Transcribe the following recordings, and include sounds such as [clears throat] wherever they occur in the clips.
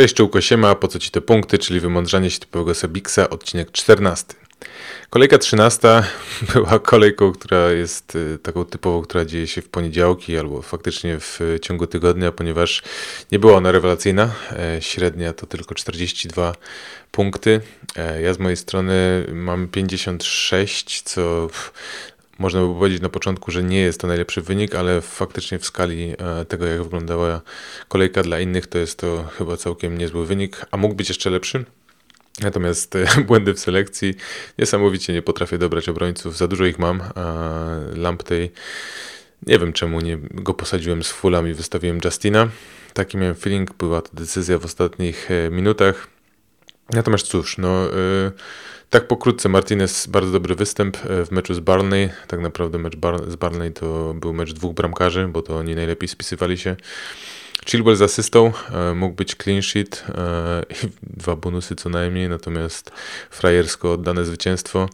Cześć czułko siema, po co ci te punkty, czyli wymądrzanie się typowego Sebiksa, odcinek 14. Kolejka 13 [laughs] była kolejką, która jest y, taką typową, która dzieje się w poniedziałki albo faktycznie w ciągu tygodnia, ponieważ nie była ona rewelacyjna. E, średnia to tylko 42 punkty. E, ja z mojej strony mam 56, co można by powiedzieć na początku, że nie jest to najlepszy wynik, ale faktycznie w skali e, tego, jak wyglądała kolejka dla innych, to jest to chyba całkiem niezły wynik, a mógł być jeszcze lepszy. Natomiast e, [laughs] błędy w selekcji niesamowicie nie potrafię dobrać obrońców. Za dużo ich mam. Lamptey nie wiem czemu nie go posadziłem z fullami i wystawiłem Justina. Taki miałem feeling, była to decyzja w ostatnich e, minutach. Natomiast cóż, no tak pokrótce, Martinez bardzo dobry występ e, w meczu z Barney. Tak naprawdę mecz Bar z Barney to był mecz dwóch bramkarzy, bo to oni najlepiej spisywali się. Chilwell z asystą, e, mógł być clean sheet e, dwa bonusy co najmniej, natomiast frajersko oddane zwycięstwo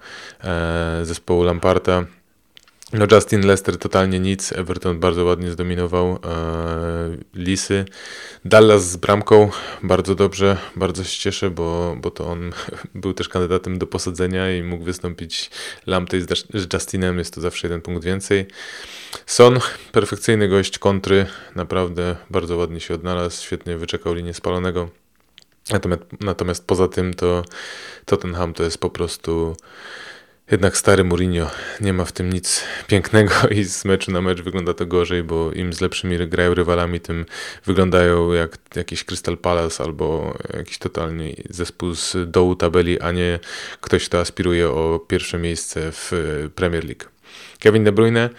zespołu Lamparta no Justin Lester totalnie nic, Everton bardzo ładnie zdominował e, Lisy. Dallas z bramką bardzo dobrze, bardzo się cieszę, bo, bo to on [laughs] był też kandydatem do posadzenia i mógł wystąpić Lamptey z, z Justinem, jest to zawsze jeden punkt więcej. Son, perfekcyjny gość kontry, naprawdę bardzo ładnie się odnalazł, świetnie wyczekał linię spalonego. Natomiast, natomiast poza tym to Tottenham to jest po prostu jednak stary Mourinho, nie ma w tym nic pięknego i z meczu na mecz wygląda to gorzej, bo im z lepszymi grają rywalami, tym wyglądają jak jakiś Crystal Palace albo jakiś totalnie zespół z dołu tabeli, a nie ktoś, kto aspiruje o pierwsze miejsce w Premier League. Kevin De Bruyne,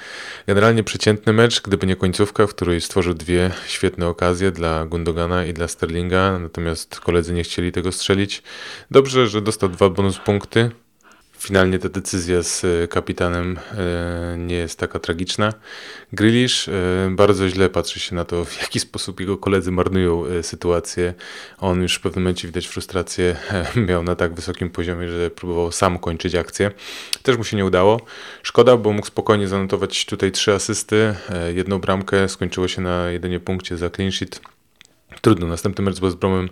generalnie przeciętny mecz, gdyby nie końcówka, w której stworzył dwie świetne okazje dla Gundogana i dla Sterlinga, natomiast koledzy nie chcieli tego strzelić. Dobrze, że dostał dwa bonus punkty, Finalnie ta decyzja z e, kapitanem e, nie jest taka tragiczna. Grealish e, bardzo źle patrzy się na to, w jaki sposób jego koledzy marnują sytuację. On już w pewnym momencie widać frustrację [laughs] miał na tak wysokim poziomie, że próbował sam kończyć akcję. Też mu się nie udało. Szkoda, bo mógł spokojnie zanotować tutaj trzy asysty, jedną bramkę, skończyło się na jedynie punkcie za clean sheet. Trudno, następny mecz z Bromem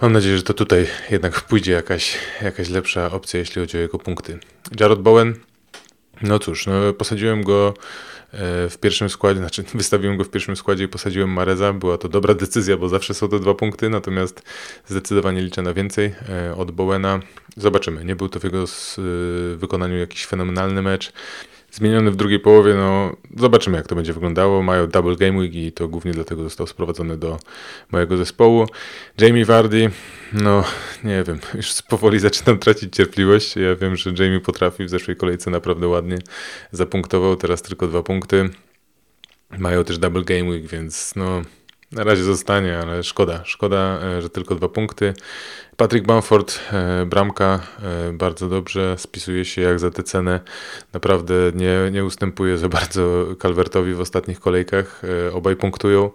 Mam nadzieję, że to tutaj jednak pójdzie jakaś, jakaś lepsza opcja, jeśli chodzi o jego punkty. Jared Bowen, no cóż, no posadziłem go e, w pierwszym składzie, znaczy [laughs] wystawiłem go w pierwszym składzie i posadziłem Mareza. Była to dobra decyzja, bo zawsze są to dwa punkty, natomiast zdecydowanie liczę na więcej e, od Bowena. Zobaczymy. Nie był to w jego e, wykonaniu jakiś fenomenalny mecz zmieniony w drugiej połowie. No, zobaczymy, jak to będzie wyglądało. Mają double game week i to głównie dlatego został sprowadzony do mojego zespołu. Jamie Vardy, no nie wiem, [laughs] już powoli zaczynam tracić cierpliwość. Ja wiem, że Jamie potrafi w zeszłej kolejce naprawdę ładnie zapunktował, teraz tylko dwa punkty. Mają też double game week, więc no na razie zostanie, ale szkoda. Szkoda, e, że tylko dwa punkty. Patrick Bamford, e, bramka, e, bardzo dobrze, spisuje się jak za tę cenę. Naprawdę nie, nie ustępuje za bardzo Calvertowi w ostatnich kolejkach. Obaj punktują,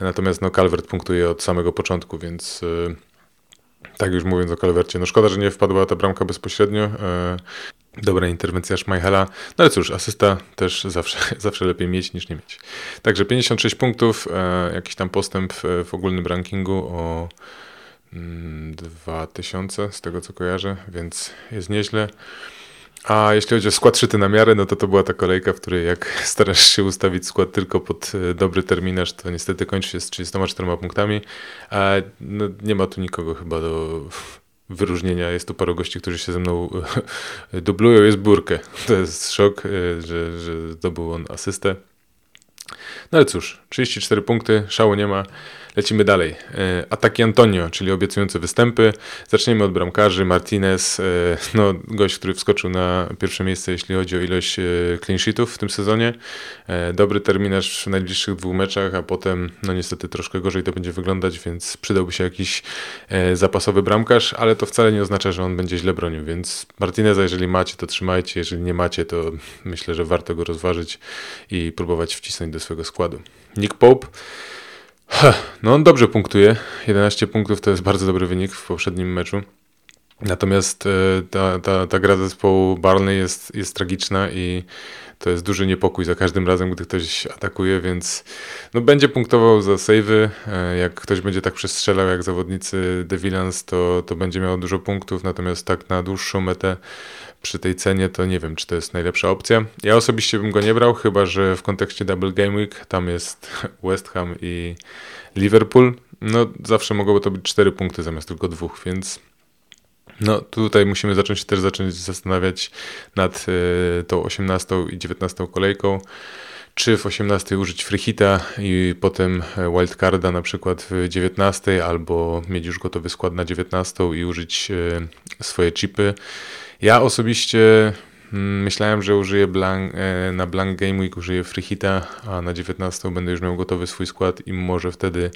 natomiast no Calvert punktuje od samego początku, więc tak już mówiąc o Calvercie, no szkoda, że nie wpadła ta bramka bezpośrednio. Dobra interwencja Schmeichela. No ale cóż, asysta też zawsze, [laughs] zawsze lepiej mieć niż nie mieć. Także 56 punktów, e, jakiś tam postęp w ogólnym rankingu o mm, 2000 z tego co kojarzę, więc jest nieźle. A jeśli chodzi o skład szyty na miarę, no to to była ta kolejka, w której jak [laughs] starasz się ustawić skład tylko pod e, dobry terminarz, to niestety kończy się z 34 punktami. A no, nie ma tu nikogo chyba do wyróżnienia. Jest tu paru gości, którzy się ze mną [laughs] dublują. Jest Burkę. [laughs] To jest szok, e, że, że zdobył on asystę. No ale cóż, 34 punkty, szału nie ma. Lecimy dalej. E, ataki Antonio, czyli obiecujące występy. Zaczniemy od bramkarzy. Martinez, e, no, gość, który wskoczył na pierwsze miejsce, jeśli chodzi o ilość e, clean sheetów w tym sezonie. Dobry terminarz w najbliższych dwóch meczach, a potem, no niestety troszkę gorzej to będzie wyglądać, więc przydałby się jakiś zapasowy bramkarz, ale to wcale nie oznacza, że on będzie źle bronił, więc Martineza, jeżeli macie, to trzymajcie, jeżeli nie macie, to myślę, że warto go rozważyć i próbować wcisnąć do swojego składu. Nick Pope no on dobrze punktuje. 11 punktów to jest bardzo dobry wynik w poprzednim meczu. Natomiast e, ta, ta, ta gra zespołu Barney jest, jest tragiczna i to jest duży niepokój za każdym razem, gdy ktoś atakuje, więc no, będzie punktował za savey. E, jak ktoś będzie tak przestrzelał jak zawodnicy The Villains, to, to będzie miał dużo punktów, natomiast tak na dłuższą metę przy tej cenie to nie wiem, czy to jest najlepsza opcja. Ja osobiście bym go nie brał, chyba że w kontekście Double Game Week tam jest [laughs] West Ham i Liverpool. No zawsze mogłoby to być 4 punkty zamiast tylko dwóch, więc no tutaj musimy zacząć też zacząć zastanawiać nad y, tą 18 i 19 kolejką. Czy w 18 użyć freehita i potem wildcarda na przykład w 19 albo mieć już gotowy skład na 19 i użyć y, swoje chipy. Ja osobiście mm, myślałem, że użyję blank, y, na Blank Game Week użyję freehita, a na 19 będę już miał gotowy swój skład i może wtedy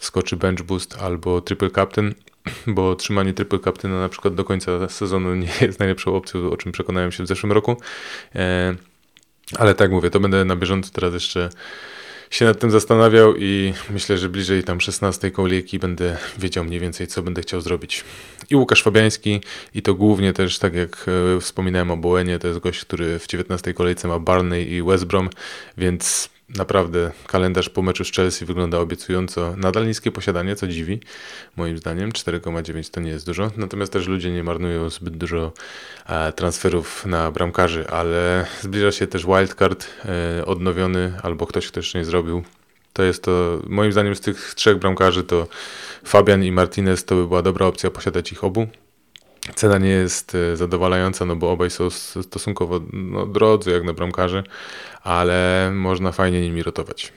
skoczy bench boost albo triple captain [clears throat] bo trzymanie triple captaina na przykład do końca sezonu nie jest najlepszą opcją, o czym przekonałem się w zeszłym roku. E, ale tak mówię, to będę na bieżąco teraz jeszcze się nad tym zastanawiał i myślę, że bliżej tam 16 kolejki będę wiedział mniej więcej, co będę chciał zrobić. I Łukasz Fabiański, i to głównie też, tak jak e, wspominałem o Bołenie, to jest gość, który w 19 kolejce ma Barney i West Brom, więc Naprawdę kalendarz po meczu z Chelsea wygląda obiecująco. Nadal niskie posiadanie, co dziwi, moim zdaniem. 4,9 to nie jest dużo. Natomiast też ludzie nie marnują zbyt dużo e, transferów na bramkarzy, ale zbliża się też wildcard e, odnowiony, albo ktoś, kto jeszcze nie zrobił. To jest to, moim zdaniem, z tych trzech bramkarzy to Fabian i Martinez to by była dobra opcja posiadać ich obu. Cena nie jest e, zadowalająca, no bo obaj są stosunkowo no, drodzy jak na bramkarzy, ale można fajnie nimi rotować.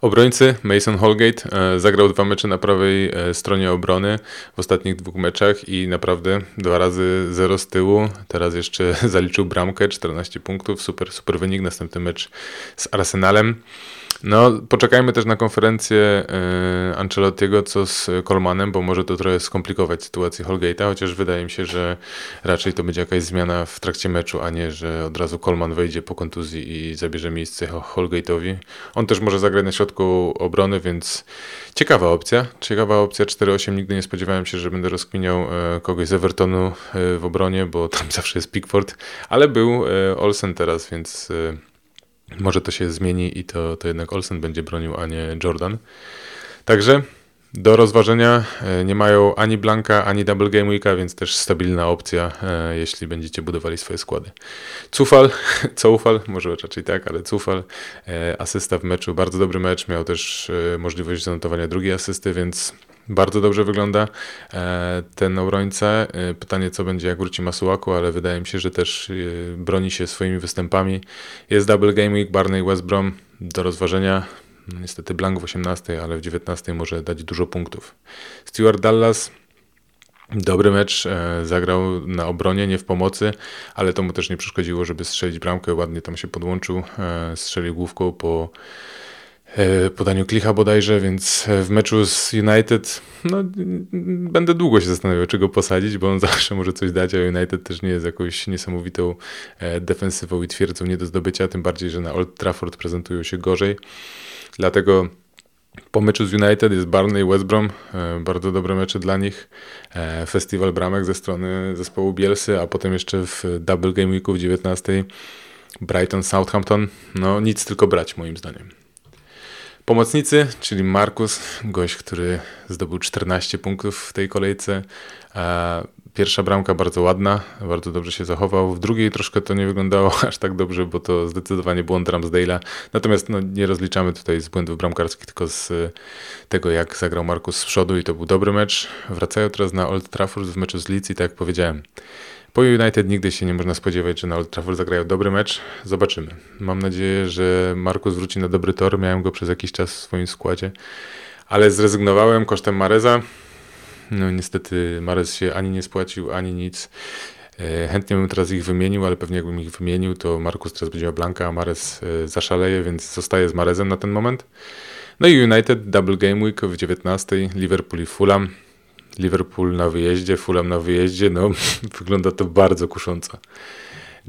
Obrońcy Mason Holgate e, zagrał dwa mecze na prawej e, stronie obrony w ostatnich dwóch meczach i naprawdę dwa razy zero z tyłu. Teraz jeszcze [laughs] zaliczył bramkę, 14 punktów, super, super wynik. Następny mecz z Arsenalem. No, poczekajmy też na konferencję y, Ancelottiego, co z Colmanem, bo może to trochę skomplikować sytuację Holgate'a, chociaż wydaje mi się, że raczej to będzie jakaś zmiana w trakcie meczu, a nie, że od razu Colman wejdzie po kontuzji i zabierze miejsce Holgate'owi. On też może zagrać na środku obrony, więc ciekawa opcja. Ciekawa opcja 4-8. Nigdy nie spodziewałem się, że będę rozkminiał e, kogoś z Evertonu e, w obronie, bo tam [laughs] zawsze jest Pickford, ale był Olsen teraz, więc może to się zmieni i to, to jednak Olsen będzie bronił, a nie Jordan. Także do rozważenia e, nie mają ani Blanka, ani Double Game Weeka, więc też stabilna opcja, e, jeśli będziecie budowali swoje składy. Cufal, [laughs] Coufal, może raczej tak, ale Cufal, e, asysta w meczu, bardzo dobry mecz, miał też możliwość zanotowania drugiej asysty, więc bardzo dobrze wygląda e, ten obrońca. E, pytanie, co będzie, jak wróci Masuaku, ale wydaje mi się, że też e, broni się swoimi występami. Jest double game week, Barney West Brom do rozważenia. Niestety blank w 18, ale w 19 może dać dużo punktów. Stuart Dallas Dobry mecz, zagrał na obronie, nie w pomocy, ale to mu też nie przeszkodziło, żeby strzelić bramkę. Ładnie tam się podłączył, strzelił główką po podaniu Klicha bodajże, więc w meczu z United no, będę długo się zastanawiał, czy go posadzić, bo on [laughs] zawsze może coś dać, a United też nie jest jakąś niesamowitą e, defensywą i twierdzą nie do zdobycia, tym bardziej, że na Old Trafford prezentują się gorzej. Dlatego po meczu z United jest Barney i West Brom, e, bardzo dobre mecze dla nich. Festiwal bramek ze strony zespołu Bielsy, a potem jeszcze w Double Game Weeku w 19 Brighton Southampton. No nic tylko brać moim zdaniem. Pomocnicy, czyli Markus, gość, który zdobył 14 punktów w tej kolejce. Pierwsza bramka bardzo ładna, bardzo dobrze się zachował. W drugiej troszkę to nie wyglądało [laughs] aż tak dobrze, bo to zdecydowanie błąd Ramsdale'a. Natomiast no, nie rozliczamy tutaj z błędów bramkarskich, tylko z tego, jak zagrał Markus z przodu i to był dobry mecz. Wracają teraz na Old Trafford w meczu z Leeds i tak jak powiedziałem, po United nigdy się nie można spodziewać, że na Old Trafford zagrają dobry mecz. Zobaczymy. Mam nadzieję, że Markus wróci na dobry tor. Miałem go przez jakiś czas w swoim składzie, ale zrezygnowałem kosztem Mareza. No niestety Marez się ani nie spłacił, ani nic. E, chętnie bym teraz ich wymienił, ale pewnie jakbym ich wymienił, to Markus teraz będzie miał Blanka, a Marez e, zaszaleje, więc zostaje z Marezem na ten moment. No i United, Double Game Week w 19, Liverpool i Fulham. Liverpool na wyjeździe, Fulham na wyjeździe, no [laughs] wygląda to bardzo kusząco.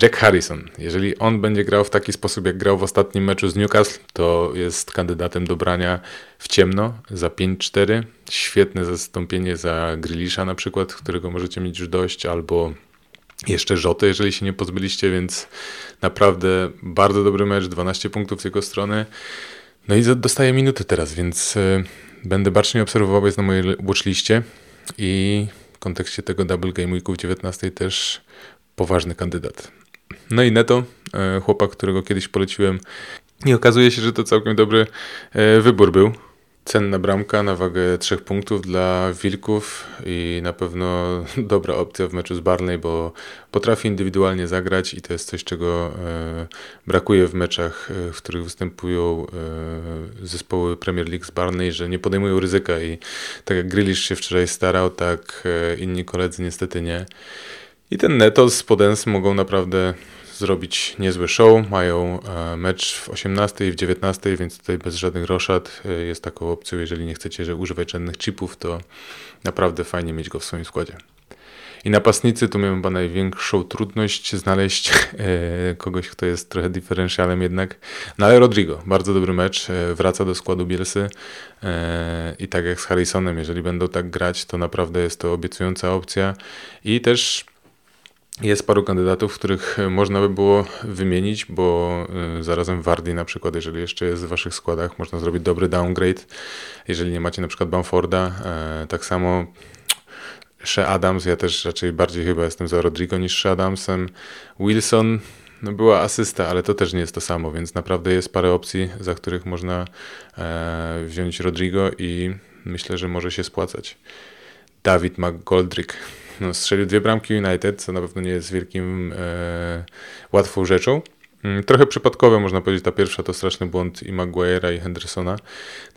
Jack Harrison. Jeżeli on będzie grał w taki sposób, jak grał w ostatnim meczu z Newcastle, to jest kandydatem do brania w ciemno za 5-4. Świetne zastąpienie za Grilisza na przykład, którego możecie mieć już dość, albo jeszcze Rzotę, jeżeli się nie pozbyliście, więc naprawdę bardzo dobry mecz, 12 punktów z jego strony. No i dostaje minuty teraz, więc y, będę bacznie obserwował, jest na mojej watchliście i w kontekście tego Double Game Weeku w 19 też poważny kandydat. No i Neto, y, chłopak, którego kiedyś poleciłem i okazuje się, że to całkiem dobry y, wybór był. Cenna bramka na wagę 3 punktów dla Wilków i na pewno [laughs] dobra opcja w meczu z Barney, bo potrafi indywidualnie zagrać i to jest coś, czego e, brakuje w meczach, e, w których występują e, zespoły Premier League z Barney, że nie podejmują ryzyka i tak jak Grealish się wczoraj starał, tak inni koledzy niestety nie. I ten Neto z Podens mogą naprawdę zrobić niezły show. Mają e, mecz w 18 i w 19, więc tutaj bez żadnych roszad e, jest taką opcją. Jeżeli nie chcecie że używać żadnych chipów, to naprawdę fajnie mieć go w swoim składzie. I napastnicy tu miałem chyba największą trudność znaleźć e, kogoś, kto jest trochę diferencjalem jednak. No ale Rodrigo, bardzo dobry mecz, wraca do składu Bielsy i tak jak z Harrisonem, jeżeli będą tak grać, to naprawdę jest to obiecująca opcja i też jest paru kandydatów, których można by było wymienić, bo y, zarazem Wardy na przykład, jeżeli jeszcze jest w waszych składach, można zrobić dobry downgrade. Jeżeli nie macie na przykład Bamforda, e, tak samo Shea Adams, ja też raczej bardziej chyba jestem za Rodrigo niż Shea Adamsem. Wilson, no była asysta, ale to też nie jest to samo, więc naprawdę jest parę opcji, za których można e, wziąć Rodrigo i myślę, że może się spłacać. Dawid McGoldrick no, strzelił dwie bramki United, co na pewno nie jest wielkim e, łatwą rzeczą. Mm, trochę przypadkowe można powiedzieć, ta pierwsza to straszny błąd i Maguire'a i Hendersona.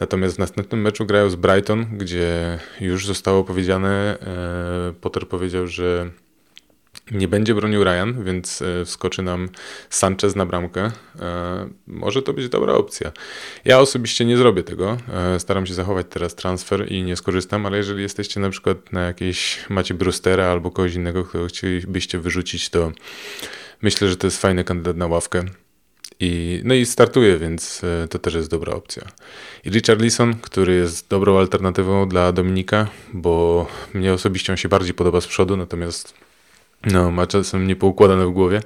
Natomiast w następnym meczu grają z Brighton, gdzie już zostało powiedziane, e, Potter powiedział, że nie będzie bronił Ryan, więc e, wskoczy nam Sanchez na bramkę. E, może to być dobra opcja. Ja osobiście nie zrobię tego. E, staram się zachować teraz transfer i nie skorzystam, ale jeżeli jesteście na przykład na jakiejś, macie Brustera albo kogoś innego, którego chcielibyście wyrzucić, to myślę, że to jest fajny kandydat na ławkę. I, no i startuje, więc to też jest dobra opcja. I Richard Leeson, który jest dobrą alternatywą dla Dominika, bo mnie osobiście on się bardziej podoba z przodu, natomiast no, ma czasem niepoukładane w głowie.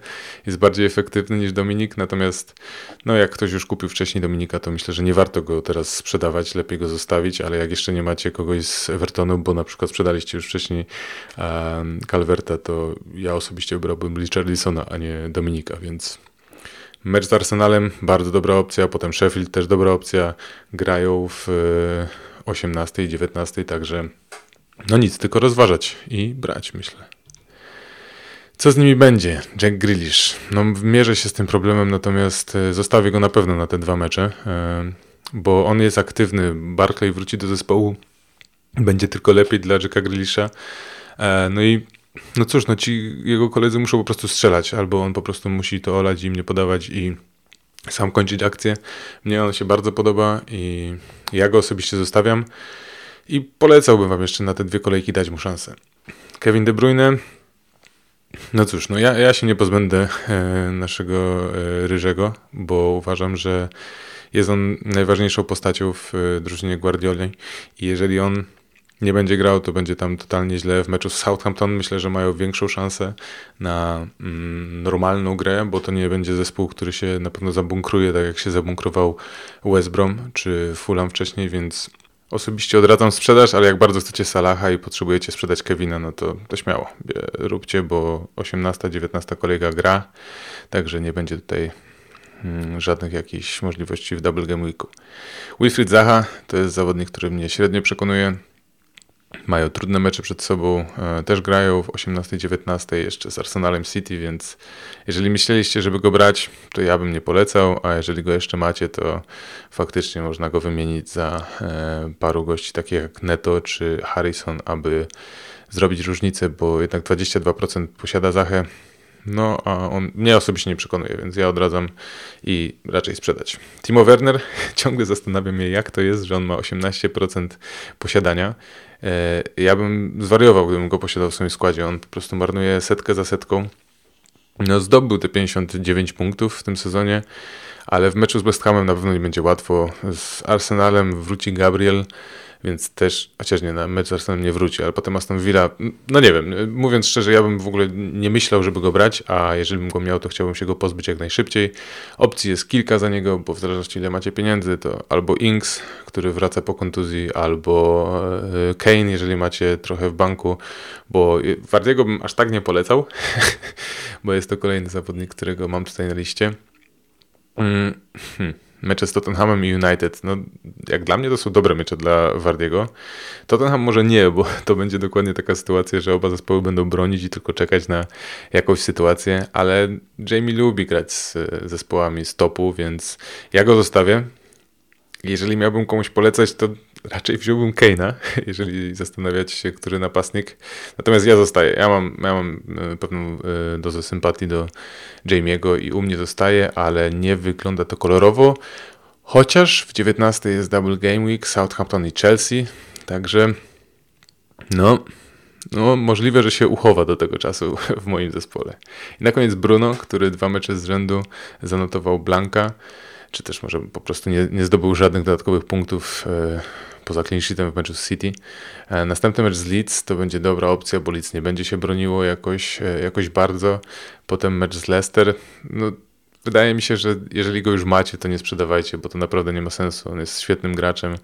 Jest bardziej efektywny niż Dominik, natomiast no, jak ktoś już kupił wcześniej Dominika, to myślę, że nie warto go teraz sprzedawać, lepiej go zostawić, ale jak jeszcze nie macie kogoś z Evertonu, bo na przykład sprzedaliście już wcześniej um, Calverta, to ja osobiście wybrałbym Richarlisona, a nie Dominika, więc mecz z Arsenalem, bardzo dobra opcja, potem Sheffield też dobra opcja, grają w 18 i 19, także no nic, tylko rozważać i brać, myślę. Co z nimi będzie? Jack Grealish. No, mierzę się z tym problemem, natomiast e, zostawię go na pewno na te dwa mecze, e, bo on jest aktywny. Barclay wróci do zespołu. Będzie tylko lepiej dla Jacka Grealisha. E, no i no cóż, no ci jego koledzy muszą po prostu strzelać, albo on po prostu musi to olać i im nie podawać i sam kończyć akcję. Mnie on się bardzo podoba i ja go osobiście zostawiam i polecałbym wam jeszcze na te dwie kolejki dać mu szansę. Kevin De Bruyne no cóż, no ja, ja się nie pozbędę e, naszego e, Ryżego, bo uważam, że jest on najważniejszą postacią w e, drużynie Guardioli i jeżeli on nie będzie grał, to będzie tam totalnie źle. W meczu z Southampton myślę, że mają większą szansę na mm, normalną grę, bo to nie będzie zespół, który się na pewno zabunkruje, tak jak się zabunkrował West Brom czy Fulham wcześniej, więc Osobiście odradzam sprzedaż, ale jak bardzo chcecie Salaha i potrzebujecie sprzedać Kevina, no to, to śmiało róbcie, bo 18-19 kolega gra, także nie będzie tutaj hmm, żadnych jakichś możliwości w Double Game Weeku. Wilfried Zaha to jest zawodnik, który mnie średnio przekonuje. Mają trudne mecze przed sobą, e, też grają w 18-19 jeszcze z Arsenalem City, więc jeżeli myśleliście, żeby go brać, to ja bym nie polecał, a jeżeli go jeszcze macie, to faktycznie można go wymienić za e, paru gości takich jak Neto czy Harrison, aby zrobić różnicę, bo jednak 22% posiada Zachę, no, a on mnie osobiście nie przekonuje, więc ja odradzam i raczej sprzedać. Timo Werner, [laughs] ciągle zastanawiam się, jak to jest, że on ma 18% posiadania. E, ja bym zwariował, gdybym go posiadał w swoim składzie. On po prostu marnuje setkę za setką. No, zdobył te 59 punktów w tym sezonie, ale w meczu z West Hamem na pewno nie będzie łatwo. Z Arsenalem wróci Gabriel, więc też, chociaż nie, na mecz z Arsenalem nie wróci, ale potem Aston Villa, no nie wiem, mówiąc szczerze, ja bym w ogóle nie myślał, żeby go brać, a jeżeli bym go miał, to chciałbym się go pozbyć jak najszybciej. Opcji jest kilka za niego, bo w zależności ile macie pieniędzy, to albo Inks, który wraca po kontuzji, albo e, Kane, jeżeli macie trochę w banku, bo Wardiego bym aż tak nie polecał, [laughs] bo jest to kolejny zawodnik, którego mam tutaj na liście. Mm, hmm mecze z Tottenhamem i United, no jak dla mnie to są dobre mecze dla Wardiego. Tottenham może nie, bo [laughs] to będzie dokładnie taka sytuacja, że oba zespoły będą bronić i tylko czekać na jakąś sytuację, ale Jamie lubi grać z zespołami z topu, więc ja go zostawię. Jeżeli miałbym komuś polecać, to raczej wziąłbym Keina, [laughs] jeżeli zastanawiacie się, który napastnik. Natomiast ja zostaję. Ja mam, ja mam e, pewną e, dozę sympatii do Jamie'ego i u mnie zostaje, ale nie wygląda to kolorowo. Chociaż w 19 jest Double Game Week, Southampton i Chelsea, także no, no możliwe, że się uchowa do tego czasu [laughs] w moim zespole. I na koniec Bruno, który dwa mecze z rzędu zanotował Blanka, czy też może po prostu nie, nie zdobył żadnych dodatkowych punktów e, poza clean sheetem w meczu z City. E, następny mecz z Leeds to będzie dobra opcja, bo Leeds nie będzie się broniło jakoś, e, jakoś bardzo. Potem mecz z Leicester. No, wydaje mi się, że jeżeli go już macie, to nie sprzedawajcie, bo to naprawdę nie ma sensu. On jest świetnym graczem.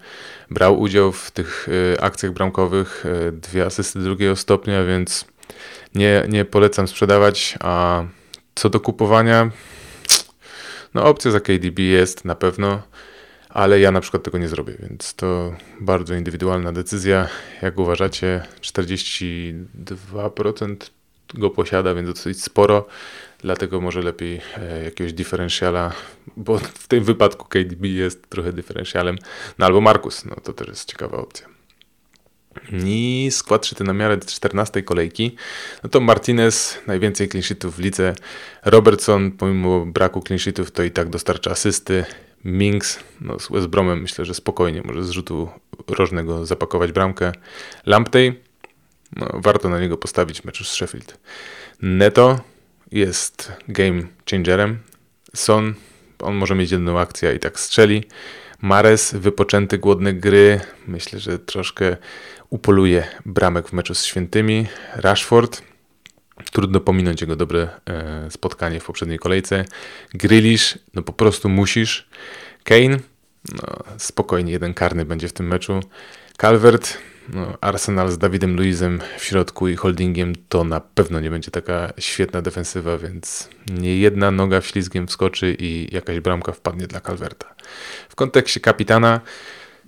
Brał udział w tych e, akcjach bramkowych, dwie asysty drugiego stopnia, więc nie, nie polecam sprzedawać. A co do kupowania, no opcja za KDB jest na pewno ale ja na przykład tego nie zrobię, więc to bardzo indywidualna decyzja. Jak uważacie, 42% go posiada, więc dosyć sporo, dlatego może lepiej e, jakiegoś differentiala, bo w tym wypadku KDB jest trochę differentialem, no albo Markus, no to też jest ciekawa opcja. I skład szyty na miarę 14 kolejki, no to Martinez najwięcej clean sheetów w lidze, Robertson pomimo braku clean sheetów to i tak dostarcza asysty, Minks no, z West Bromem myślę, że spokojnie może z rzutu rożnego zapakować bramkę. Lamptey, no, warto na niego postawić meczu z Sheffield. Neto jest game changerem. Son, on może mieć jedną akcję i tak strzeli. Mares, wypoczęty, głodny gry. Myślę, że troszkę upoluje bramek w meczu z Świętymi. Rashford, Trudno pominąć jego dobre e, spotkanie w poprzedniej kolejce. Grealish, no po prostu musisz. Kane, no spokojnie, jeden karny będzie w tym meczu. Calvert, no, Arsenal z Dawidem Luizem w środku i holdingiem to na pewno nie będzie taka świetna defensywa, więc nie jedna noga ślizgiem wskoczy i jakaś bramka wpadnie dla Calverta. W kontekście kapitana,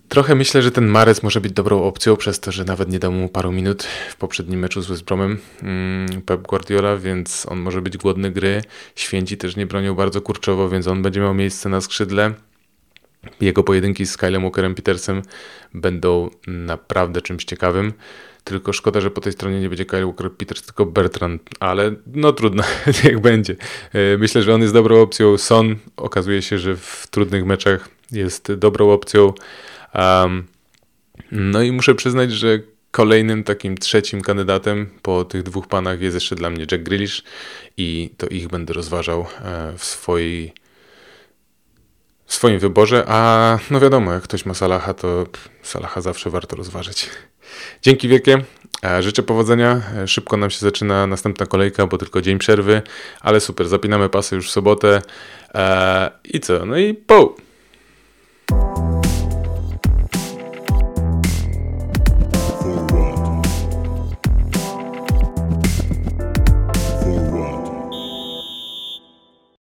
Trochę myślę, że ten Mares może być dobrą opcją, przez to, że nawet nie dał mu paru minut w poprzednim meczu z West Bromem mm, Pep Guardiola, więc on może być głodny gry. Święci też nie bronią bardzo kurczowo, więc on będzie miał miejsce na skrzydle. Jego pojedynki z Kylem Walkerem Petersem będą naprawdę czymś ciekawym. Tylko szkoda, że po tej stronie nie będzie Kyle Walker Peters, tylko Bertrand, ale no trudno, [laughs] niech będzie. E, myślę, że on jest dobrą opcją. Son okazuje się, że w trudnych meczach jest dobrą opcją. Um, no i muszę przyznać, że kolejnym takim trzecim kandydatem po tych dwóch panach jest jeszcze dla mnie Jack Grealish i to ich będę rozważał e, w swojej w swoim wyborze, a no wiadomo, jak ktoś ma Salaha, to Salaha zawsze warto rozważyć. Dzięki wielkie, e, życzę powodzenia, e, szybko nam się zaczyna następna kolejka, bo tylko dzień przerwy, ale super, zapinamy pasy już w sobotę. I co, no i po!